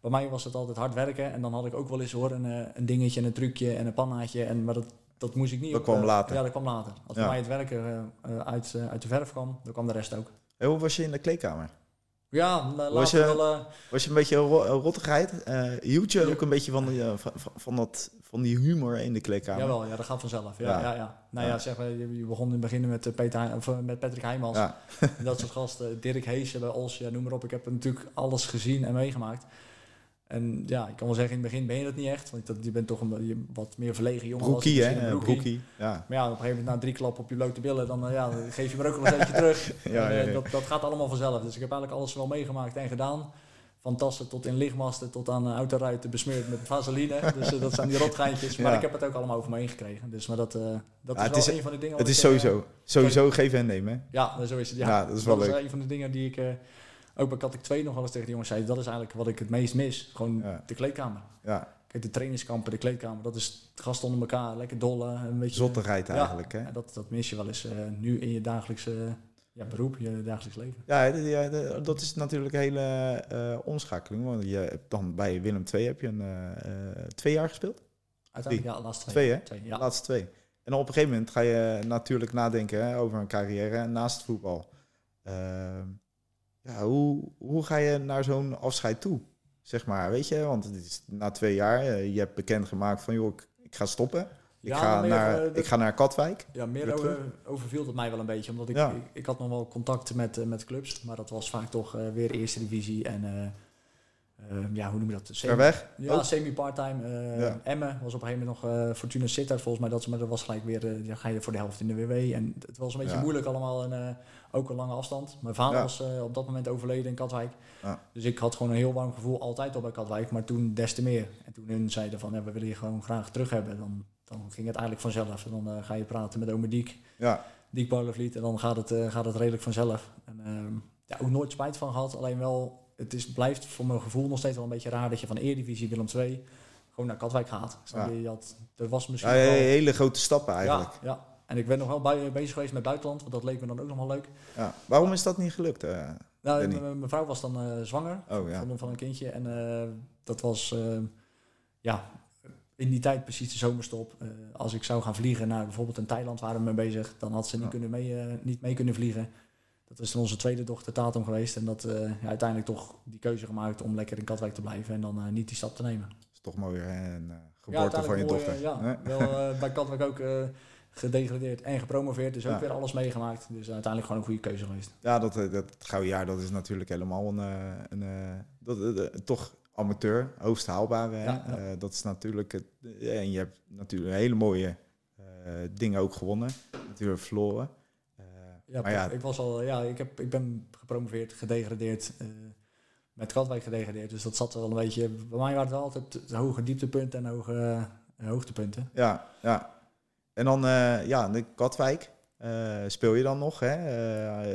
S2: bij mij was het altijd hard werken. En dan had ik ook wel eens hoor, een, eh, een dingetje, een trucje en een pannaatje. En, maar dat, dat moest ik niet.
S1: Dat kwam later.
S2: Ja, dat kwam later. Als bij mij het werken uh, uit, uh, uit de verf kwam, dan kwam de rest ook.
S1: En hoe was je in de kleedkamer?
S2: Ja,
S1: was je, wel, uh, was je een beetje rottigheid? Uh, hield je ook een beetje van, uh, van, van, dat, van die humor in de kleedkamer?
S2: Jawel, ja, dat gaat vanzelf. Ja, ja. ja, Nou ja, zeg maar, je begon in het begin met, Peter, of, met Patrick Heijmans. dat soort gasten. Dirk Heesen bij Os, ja, noem maar op. Ik heb natuurlijk alles gezien en meegemaakt. En ja, ik kan wel zeggen, in het begin ben je dat niet echt. Want dat, je bent toch een wat meer verlegen jongen.
S1: Broekie, hè? Broekie. Ja.
S2: Maar ja, op een gegeven moment na drie klappen op je blote billen, dan, uh, ja, geef je me ook nog een beetje terug. ja, en, uh, dat, dat gaat allemaal vanzelf. Dus ik heb eigenlijk alles wel meegemaakt en gedaan. Van tassen tot in lichtmasten tot aan uh, autoruiten besmeurd met vaseline. dus dat zijn die rotgeintjes. Maar ik heb het ook allemaal over me heen gekregen. Dus maar dat, dat is wel is, een van de dingen...
S1: Het is sowieso, sowieso geven en nemen.
S2: Ja, zo is het. Ja, dat is wel dat leuk. is een van de dingen die ik ook bij Kat 2 nog wel eens tegen de jongens zei, dat is eigenlijk wat ik het meest mis. Gewoon de kleedkamer. Ja. Kijk, de trainingskampen, de kleedkamer, dat is gast onder elkaar, lekker dolle. Een beetje,
S1: Zottigheid eigenlijk,
S2: hè? dat, dat mis je wel eens uh, nu in je dagelijkse ja, beroep, je dagelijks leven.
S1: Ja, ja dat is natuurlijk een hele uh, omschakeling. Want je hebt dan bij Willem II heb je een, uh, twee jaar gespeeld?
S2: Uiteindelijk, ja, laatste
S1: twee. Twee, hè? Twee, ja. Laatste twee. En op een gegeven moment ga je natuurlijk nadenken hè, over een carrière naast voetbal. Ehm, ja, hoe, hoe ga je naar zo'n afscheid toe? Zeg maar, weet je, want het is na twee jaar, uh, je hebt bekendgemaakt van joh, ik, ik ga stoppen. Ik, ga naar, uh, ik ga naar Katwijk.
S2: Ja, meer over, overviel het mij wel een beetje. Omdat ik, ik, ik, had nog wel contact met, uh, met clubs. Maar dat was vaak toch weer eerste divisie. En Ehm, ja, hoe noem je dat?
S1: Semi, weg?
S2: Ja, semi-parttime. Uh, ja. Emmen was op een gegeven moment nog uh, Fortuna Sittard volgens mij. Dat, maar dat was gelijk weer, uh, ga je voor de helft in de WW. En het was een beetje moeilijk allemaal en ook een lange afstand. Mijn vader was op dat moment overleden in Katwijk. Dus ik had gewoon een heel warm gevoel altijd al bij Katwijk, maar toen des te meer. En toen hun zeiden van, we willen je gewoon graag terug hebben. Dan, dan ging het eigenlijk vanzelf. En dan ga je praten met Ome Diek, ja. Diek En dan gaat het, gaat het redelijk vanzelf. En ehm, ja, ook nooit spijt van gehad. Alleen wel het is, blijft voor mijn gevoel nog steeds wel een beetje raar dat je van Eredivisie Willem II gewoon naar Katwijk gaat. Ja. Je, had, er was misschien
S1: ja, hele grote stappen eigenlijk.
S2: Ja, ja. En ik ben nog wel bij, bezig geweest met buitenland, want dat leek me dan ook nog wel leuk.
S1: Ja. Waarom is dat niet gelukt? Uh,
S2: nou, mijn vrouw was dan uh, zwanger oh, ja. van, van, een kindje. En uh, dat was ja, in die tijd precies de zomerstop. als ik zou gaan vliegen naar bijvoorbeeld in Thailand waren we mee bezig, dan had ze niet, kunnen mee, niet mee kunnen vliegen. Dat is onze tweede dochter Tatum geweest. En dat uh, ja, uiteindelijk toch die keuze gemaakt om lekker in Katwijk te blijven en dan uh, niet die stap te nemen. Dat
S1: is toch mooi, hè? Een uh, geboorte ja, van je dochter.
S2: ja, wel bij Katwijk ook gedegradeerd en gepromoveerd. Dus ook weer alles meegemaakt. Dus uiteindelijk gewoon een goede keuze geweest.
S1: Ja, dat, dat gouden jaar, dat is natuurlijk helemaal een, een, dat, toch amateur, hoogst haalbare. Ja, ja. dat is natuurlijk het. en je hebt natuurlijk hele mooie dingen ook gewonnen. Natuurlijk verloren.
S2: Ja, maar ja, ik was al, ja, ik, heb, ik ben gepromoveerd, gedegradeerd, uh, met Katwijk gedegradeerd. Dus dat zat wel een beetje. Bij mij waren het altijd hoge dieptepunten en hoge uh, hoogtepunten.
S1: Ja, ja. En dan, uh, ja, de Katwijk. speel je dan nog? Hè?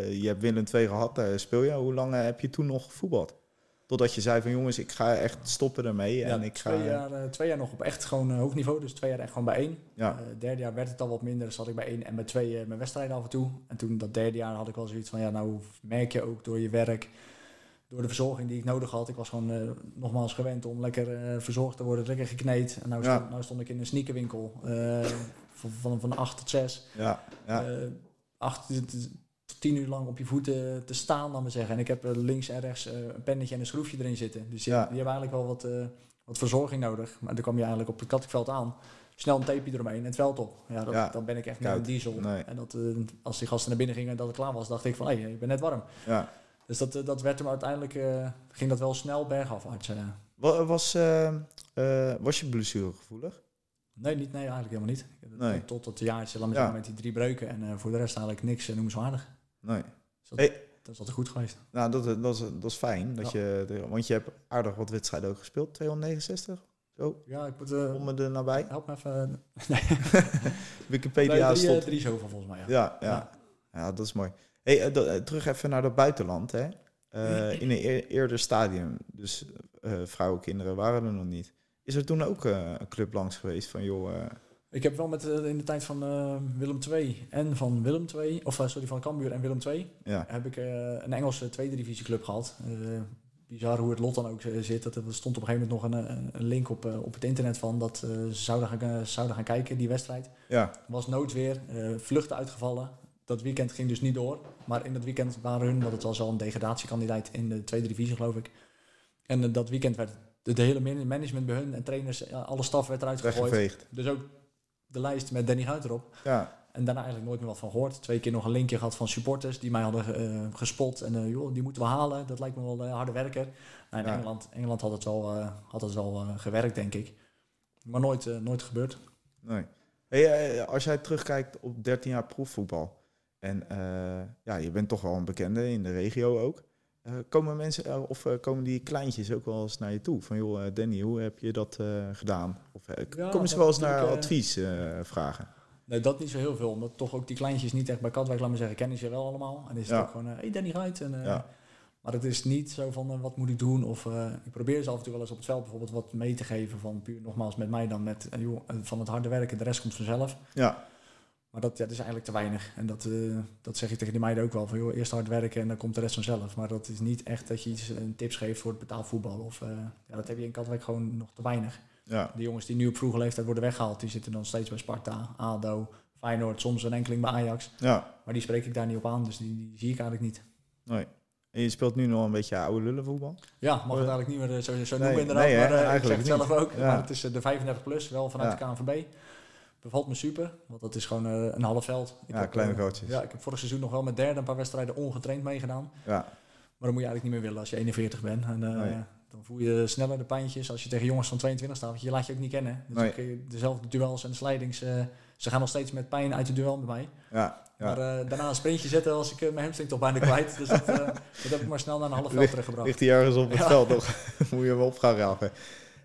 S1: je hebt Willem 2 gehad, speel je. Hoe lang heb je toen nog gevoetbald? Totdat je zei van jongens, ik ga echt stoppen ermee. en ik
S2: twee, jaar, uh, twee jaar nog op echt gewoon uh, hoog niveau. Dus twee jaar echt gewoon bij één. Ja. Uh, derde jaar werd het al wat minder. Dus zat ik bij één en bij twee mijn wedstrijden af en toe. En toen dat derde jaar had ik wel zoiets van ja, nou merk je ook door je werk, door de verzorging die ik nodig had. Ik was gewoon nogmaals gewend om lekker verzorgd te worden, lekker gekneed. En nou, stond, nou stond ik in een sneakerwinkel van, van, van 8 tot 6. Ja. ja. 8, tien uur lang op je voeten te staan, dan we zeggen. En ik heb links en rechts een pennetje en een schroefje erin zitten. Dus die, ja. die hebben eigenlijk wel wat, wat verzorging nodig. Maar dan kwam je eigenlijk op het Kattekveld aan snel een tapeje eromheen en het veld op. Ja, dat, dan ben ik echt met een diesel. En dat, uh, als die gasten naar binnen gingen en dat het klaar was, dacht ik van, hé, hey, ik ben net warm. Ja. Dus dat, eh, dat werd hem uiteindelijk, uh, ging dat wel snel bergafwaarts. Uh.
S1: Was, was je blessuregevoelig?
S2: Nee, niet, nee, eigenlijk helemaal niet. Nee. Tot het jaartje, laat ja. met die drie breuken. En voor de rest eigenlijk niks noemenswaardig.
S1: Nee.
S2: Dus dat, hey. dat is altijd goed geweest.
S1: Nou, dat, dat, is, dat is fijn. Dat je, want je hebt aardig wat wedstrijden ook gespeeld. 269? Zo.
S2: Ja, ik moet... Uh,
S1: Om er nabij.
S2: Help me even. nee.
S1: Wikipedia nee,
S2: drie,
S1: stond...
S2: drie zoveel volgens mij, ja.
S1: Ja, ja. ja. dat is mooi. Hey, uh, terug even naar het buitenland, hè. Uh, in een eer, eerder stadium, dus vrouwen, kinderen waren er nog niet. Is er toen ook een club langs geweest van, joh...
S2: Ik heb wel met, in de tijd van Willem II en van Willem II, of sorry, van Cambuur en Willem II, ja. heb ik een Engelse tweede divisieclub gehad bizar hoe het lot dan ook eh, zit. Dat er stond op een gegeven moment nog een, een link op, eh, op het internet van dat eh, ze zouden gaan, zouden gaan kijken, die wedstrijd. Ja. Was noodweer, vluchten uitgevallen. Dat weekend ging dus niet door. Maar in dat weekend waren hun, want het was al een degradatiekandidaat in de tweede divisie geloof ik. En dat weekend werd de, de, hele management bij hun en trainers, alle staf werd eruit gegooid. Dus ook de lijst met Danny Huid erop. Ja. En daarna eigenlijk nooit meer wat van gehoord. Twee keer nog een linkje gehad van supporters die mij hadden uh, gespot. En uh, joh, die moeten we halen. Dat lijkt me wel uh, harde werker. Nou, in Engeland, Engeland had het wel, had het wel gewerkt, denk ik. Maar nooit, nooit gebeurd.
S1: Nee. Hey, als jij terugkijkt op 13 jaar proefvoetbal. En ja, je bent toch wel een bekende in de regio ook. Komen mensen of komen die kleintjes ook wel eens naar je toe? Van joh, Danny, hoe heb je dat gedaan? Of komen ze wel eens naar advies vragen?
S2: Nee, dat niet zo heel veel. Omdat toch ook die kleintjes niet echt bij Katwijk, laat me zeggen, kennen ze wel allemaal. En is het ook gewoon, hé hey Danny Ruit. En, Maar het is niet zo van, wat moet ik doen? Of ik probeer ze af en toe wel eens op het veld bijvoorbeeld wat mee te geven. Van puur nogmaals met mij dan met, joh, van het harde werken. De rest komt vanzelf. Ja. Maar dat, ja, dat is eigenlijk te weinig. En dat, dat zeg ik tegen die meiden ook wel. Van joh, eerst hard werken en dan komt de rest vanzelf. Maar dat is niet echt dat je iets een tips geeft voor het betaalvoetbal. Of, ja, dat heb je in Katwijk gewoon nog te weinig. Ja. De jongens die nu op vroege leeftijd worden weggehaald, die zitten dan steeds bij Sparta, ADO, Feyenoord, soms een enkeling bij Ajax. Ja. Maar die spreek ik daar niet op aan, dus die, die zie ik eigenlijk niet.
S1: Nee. En je speelt nu nog een beetje oude lullenvoetbal?
S2: Ja, mag het eigenlijk niet meer zo, zo noemen inderdaad. Nee, maar uh, ik zeg het zelf ook. Maar het is de 35 plus, wel vanuit de KNVB. Bevalt me super, want dat is gewoon uh, een half veld.
S1: Ik ja, heb, kleine coaches.
S2: ja, ik heb vorig seizoen nog wel met derde een paar wedstrijden ongetraind meegedaan. Ja. Maar dan moet je eigenlijk niet meer willen als je 41 bent. En, nee. Dan voel je sneller de pijntjes als je tegen jongens van 22 staat. Want je laat je ook niet kennen. Dus nee. dezelfde duels en de slijdings. Uh, ze gaan nog steeds met pijn uit de duel bij mij. Ja, ja. Maar uh, daarna een sprintje zetten als ik mijn hamstring toch bijna kwijt. Dus dat, dat, heb ik maar snel naar een half veld teruggebracht.
S1: Ligt hij ergens op het veld, toch? moet je hem op gaan raken.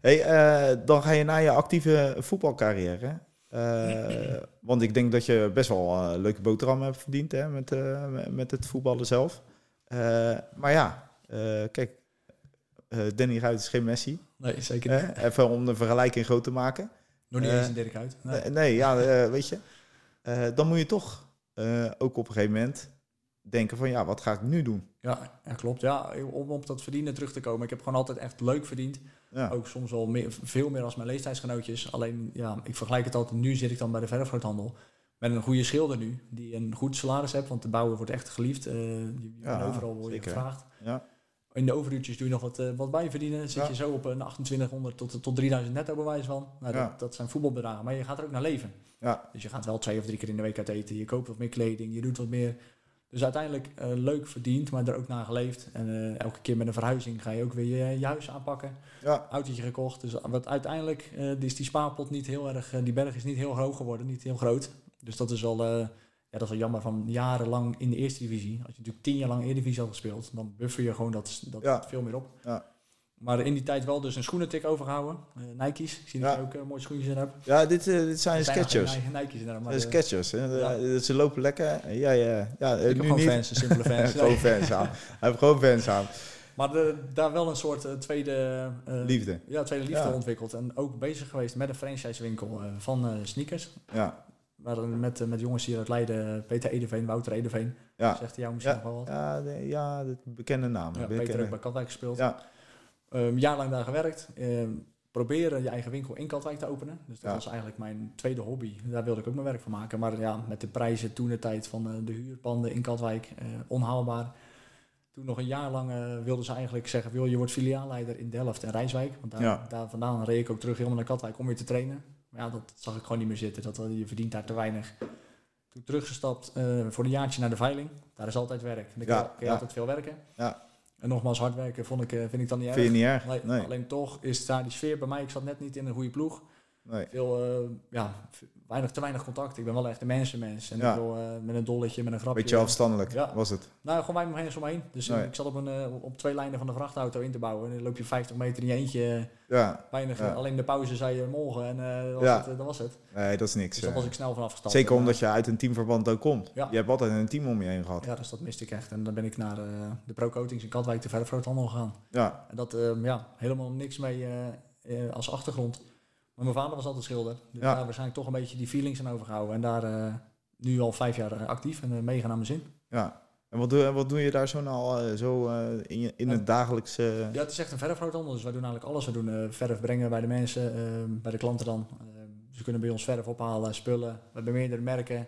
S1: Hey, dan ga je naar je actieve voetbalcarrière. Want ik denk dat je best wel leuke boterham hebt verdiend hè, met, met het voetballen zelf. maar ja, kijk, Danny Ruit is geen Messi.
S2: Nee, zeker niet.
S1: Even om de vergelijking groot te maken.
S2: Nog niet eens een Dirk uit.
S1: Nee, nee ja, weet je. dan moet je toch ook op een gegeven moment denken van ja, wat ga ik nu doen?
S2: Ja, ja klopt. Ja, om op dat verdienen terug te komen. Ik heb gewoon altijd echt leuk verdiend. Ja. Ook soms wel meer, veel meer als mijn leeftijdsgenootjes. Alleen, ja, ik vergelijk het altijd. Nu zit ik dan bij de verfgroothandel. Met een goede schilder nu. Die een goed salaris heeft. Want de bouwer wordt echt geliefd. Uh, je, ja, overal word je gevraagd. Ja. In de overuurtjes doe je nog wat, uh, wat bij verdienen. Zit je zo op een 2800 tot, tot 3000 netto bewijs van. Nou, dat, dat, zijn voetbalbedragen. Maar je gaat er ook naar leven. Ja. Dus je gaat wel twee of drie keer in de week uit eten. Je koopt wat meer kleding. Je doet wat meer. Dus uiteindelijk uh, leuk verdiend, maar er ook naar geleefd. En uh, elke keer met een verhuizing ga je ook weer je, je huis aanpakken. Ja. Autootje gekocht. Dus wat uiteindelijk is die spaarpot niet heel erg... die berg is niet heel hoog geworden, niet heel groot. Dus dat is wel ja, dat is wel jammer van jarenlang in de eerste divisie. Als je natuurlijk tien jaar lang Eredivisie had gespeeld, dan buffer je gewoon dat, dat veel meer op. Ja. Maar in die tijd wel dus een schoenentik overgehouden. Uh, Nike's. Ik zie dat je ook uh, mooie schoentjes in hebt.
S1: Ja, dit, uh, dit zijn Skechers.
S2: Nike's inderdaad.
S1: Maar, Skechers. Ja. Ze lopen lekker. Ja, ja. ja
S2: ik heb gewoon niet. fans, simpele fans.
S1: gewoon fans aan. Hij heeft gewoon fans aan.
S2: Maar de, daar wel een soort tweede...
S1: liefde.
S2: Ja, tweede liefde ontwikkeld. En ook bezig geweest met een franchisewinkel van sneakers. Ja waren met, eh, met jongens hier uit Leiden, Peter Edeveen, Wouter Edeveen. Ja. Zegt hij jou misschien
S1: nog
S2: wel wat?
S1: Ja, de, ja de bekende naam.
S2: Ja, Peter heeft bij Katwijk gespeeld. Ja. Um, jaarlang daar gewerkt. Um, proberen je eigen winkel in Katwijk te openen. Dus dat was eigenlijk mijn tweede hobby. Daar wilde ik ook mijn werk van maken. Maar ja, met de prijzen toen de tijd van de huurpanden in Katwijk, onhaalbaar. Toen nog een jaar lang wilden ze eigenlijk zeggen, wil je wordt filiaalleider in Delft en Rijswijk. Want daar, daar vandaan reed ik ook terug helemaal naar Katwijk om weer te trainen. Maar ja, dat zag ik gewoon niet meer zitten. Dat, je verdient daar te weinig. Toen teruggestapt voor een jaartje naar de veiling. Daar is altijd werk. Ja, kun je altijd veel werken. Ja. En nogmaals, hard werken vond ik, vind ik dan niet erg.
S1: Vind je niet erg?
S2: Nee, Alleen toch is daar die sfeer bij mij. Ik zat net niet in een goede ploeg. Nee. Veel, uh, ja, weinig, te weinig contact. Ik ben wel echt een mensenmens. En ik wil, uh, met een dolletje, met een grapje.
S1: Beetje afstandelijk ja. was het?
S2: Nou, gewoon wij mensen omheen. Dus nee. ik zat op, een, uh, op twee lijnen van de vrachtauto in te bouwen. En dan loop je 50 meter in je eentje. Ja. Weinig, Alleen de pauze zei je morgen en dat, was het, dat was het.
S1: Nee, dat is niks.
S2: Dus daar was ik snel van afgestapt.
S1: Zeker omdat je uit een teamverband ook komt. Je hebt altijd een team om je heen gehad.
S2: Ja, dus dat miste ik echt. En dan ben ik naar de pro-coatings in Katwijk, de verfroothandel gegaan. Ja. En dat, ja, helemaal niks mee als achtergrond. Maar mijn vader was altijd schilder. Dus ja. daar waarschijnlijk toch een beetje die feelings aan overgehouden. En daar uh, nu al vijf jaar eh, actief en uh, meegaan naar mijn zin.
S1: Ja. En wat doe, wat doe je daar zo nou zo in, je, in het dagelijkse...
S2: Ja, het is echt een verfgroothandel. Dus wij doen eigenlijk alles. We doen verf brengen bij de mensen, bij de klanten dan. ze kunnen bij ons verf ophalen, spullen. We hebben meerdere merken.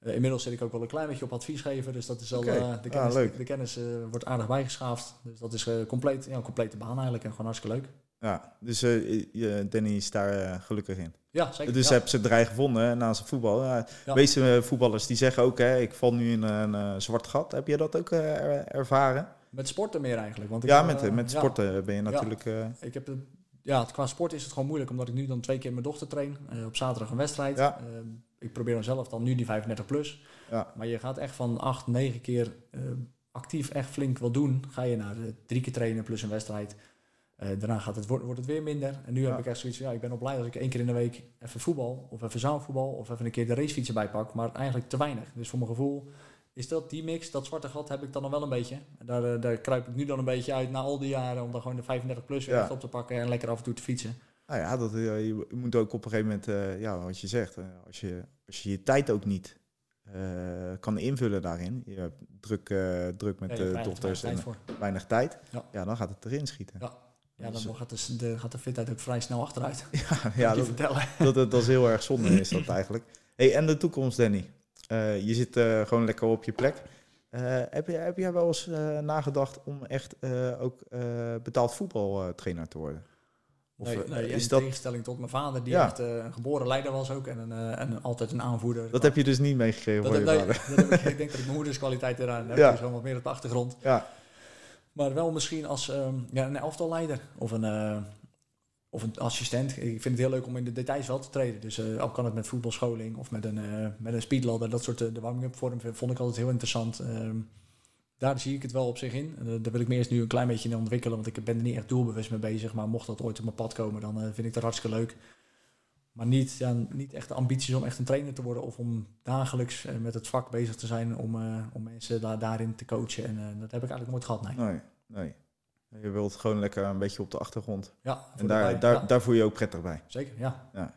S2: inmiddels zit ik ook wel een klein beetje op advies geven. Dus dat is al de ah, kennis, ah, de, kennis wordt aardig bijgeschaafd. Dus dat is compleet, ja, een complete baan eigenlijk en gewoon hartstikke leuk.
S1: Ja, dus uh, Danny is daar uh, gelukkig in.
S2: Ja, zeker.
S1: Dus
S2: ja.
S1: heb ze draai gevonden naast het voetbal. Ja, ja. meeste voetballers die zeggen ook, hè, ik val nu in een zwart gat. Heb je dat ook ervaren?
S2: Met sporten meer eigenlijk. Want
S1: ik ja, met, met sporten ben je natuurlijk...
S2: Ik heb het, ja, qua sport is het gewoon moeilijk, omdat ik nu dan twee keer mijn dochter train. op zaterdag een wedstrijd. Ja. ik probeer dan zelf dan nu die 35 plus. Ja. Maar je gaat echt van acht, negen keer actief echt flink wat doen. Ga je naar drie keer trainen plus een wedstrijd uh, daarna gaat het, wordt, wordt het weer minder. En nu heb ik echt zoiets ja, ik ben op blij als ik één keer in de week even voetbal, of even zaalvoetbal, of even een keer de racefietsen bijpak. Maar eigenlijk te weinig. Dus voor mijn gevoel is dat die mix, dat zwarte gat heb ik dan nog wel een beetje. Daar, uh, daar kruip ik nu dan een beetje uit na al die jaren, om dan gewoon de 35 plus weer op te pakken en lekker af en toe te fietsen.
S1: Nou ja, dat, uh, je moet ook op een gegeven moment, ja, wat je zegt, als, je, als je je tijd ook niet kan invullen daarin. Je hebt druk, druk met de dochters en weinig tijd. Ja. ja. dan gaat het erin schieten.
S2: Ja. Ja, dan gaat de, de, gaat de fitheid ook vrij snel achteruit.
S1: Ja, ja dat, vertellen. Dat, dat, dat, is heel erg zonde, is dat eigenlijk. Hey, en de toekomst, Danny? Uh, je zit uh, gewoon lekker op je plek. Uh, heb, je, heb jij wel eens nagedacht om echt ook betaald voetbaltrainer te worden?
S2: Of, nee, nee is in dat... tegenstelling tot mijn vader, die ja. echt een geboren leider was ook en, een, en altijd een aanvoerder.
S1: Dat heb je dus niet meegegeven je
S2: nee, vader? Dat heb ik, ik denk dat ik mijn moeders kwaliteit eraan heb, ja. dus wel wat meer op de achtergrond. Ja. Maar wel misschien als um, ja, een elftalleider of een, uh, of een assistent. Ik vind het heel leuk om in de details wel te treden. Dus uh, ook kan het met voetbalscholing of met een, uh, met een speedladder. Dat soort de warming-up vorm vond ik altijd heel interessant. Um, daar zie ik het wel op zich in. daar wil ik me eerst nu een klein beetje in ontwikkelen. Want ik ben er niet echt doelbewust mee bezig. Maar mocht dat ooit op mijn pad komen, dan vind ik dat hartstikke leuk. Maar niet, ja, niet echt de ambities om echt een trainer te worden of om dagelijks uh, met het vak bezig te zijn om, uh, om mensen daar, daarin te coachen. En uh, dat heb ik eigenlijk nooit gehad. Nee.
S1: nee. nee, Je wilt gewoon lekker een beetje op de achtergrond. Ja, en daar, daar, ja. daar voel je ook prettig bij.
S2: Zeker, ja. ja.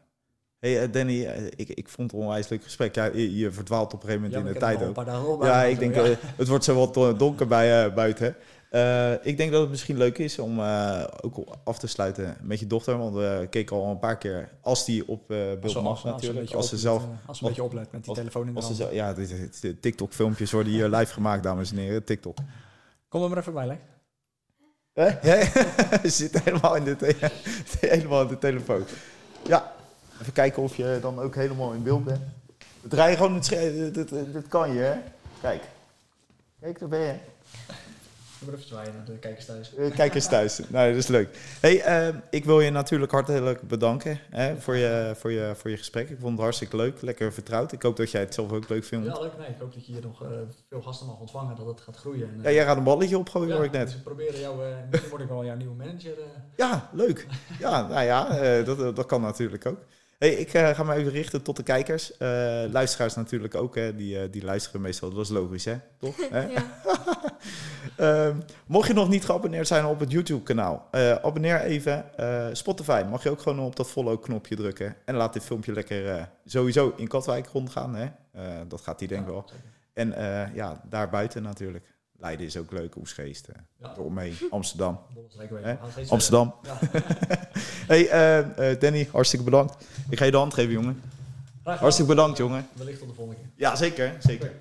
S1: Hey Danny, ik, ik vond het een onwijs leuk gesprek. Ja, je, je verdwaalt op een gegeven moment in de tijd ook. Ja, ik denk, het wordt zo wat donker bij buiten. Uh, ik denk dat het misschien leuk is om uh, ook af te sluiten met je dochter. Want we keken al een paar keer als die op uh, beeld mag natuurlijk. Als ze, zelf,
S2: als ze een beetje oplet met die telefoon in de hand.
S1: Ze, ja, TikTok-filmpjes worden hier live gemaakt, dames en heren. TikTok.
S2: Kom er maar even bij, Lek.
S1: Je zit helemaal in, de helemaal in de telefoon. Ja, even kijken of je dan ook helemaal in beeld bent. Draai gewoon het scherm. Dit, kan je, hè? Kijk. Kijk, daar ben je
S2: even zwaaien naar de kijkers thuis.
S1: Uh, kijkers thuis. nou, dat is leuk. Hey, uh, ik wil je natuurlijk hartelijk bedanken hè, voor, je, voor, je, voor je gesprek. Ik vond het hartstikke leuk, lekker vertrouwd. Ik hoop dat jij het zelf ook leuk vindt.
S2: Ja, leuk. Nee, ik hoop dat je hier nog uh, veel gasten mag ontvangen, dat het gaat groeien. En,
S1: ja, jij gaat een balletje opgooien, ja, hoor ik net.
S2: Dus we proberen jou, misschien word ik wel jouw nieuwe manager.
S1: Ja, leuk. Ja, nou ja, dat, dat kan natuurlijk ook. Hey, ik uh, ga me even richten tot de kijkers. Uh, luisteraars natuurlijk ook, hè. Die, uh, die luisteren meestal. Dat is logisch, hè? Toch? uh, mocht je nog niet geabonneerd zijn op het YouTube-kanaal, abonneer even. Spotify mag je ook gewoon op dat follow-knopje drukken. En laat dit filmpje lekker sowieso in Katwijk rondgaan, hè? dat gaat hij denk ik ja, wel. En ja, daarbuiten natuurlijk. Leiden is ook leuk, Oesgeest. Ja. Mee. Amsterdam. Amsterdam. Ja. hey, uh, Danny, hartstikke bedankt. Ik ga je de hand geven, jongen. Hartstikke bedankt, jongen.
S2: Wellicht tot de volgende keer.
S1: Ja, zeker. zeker.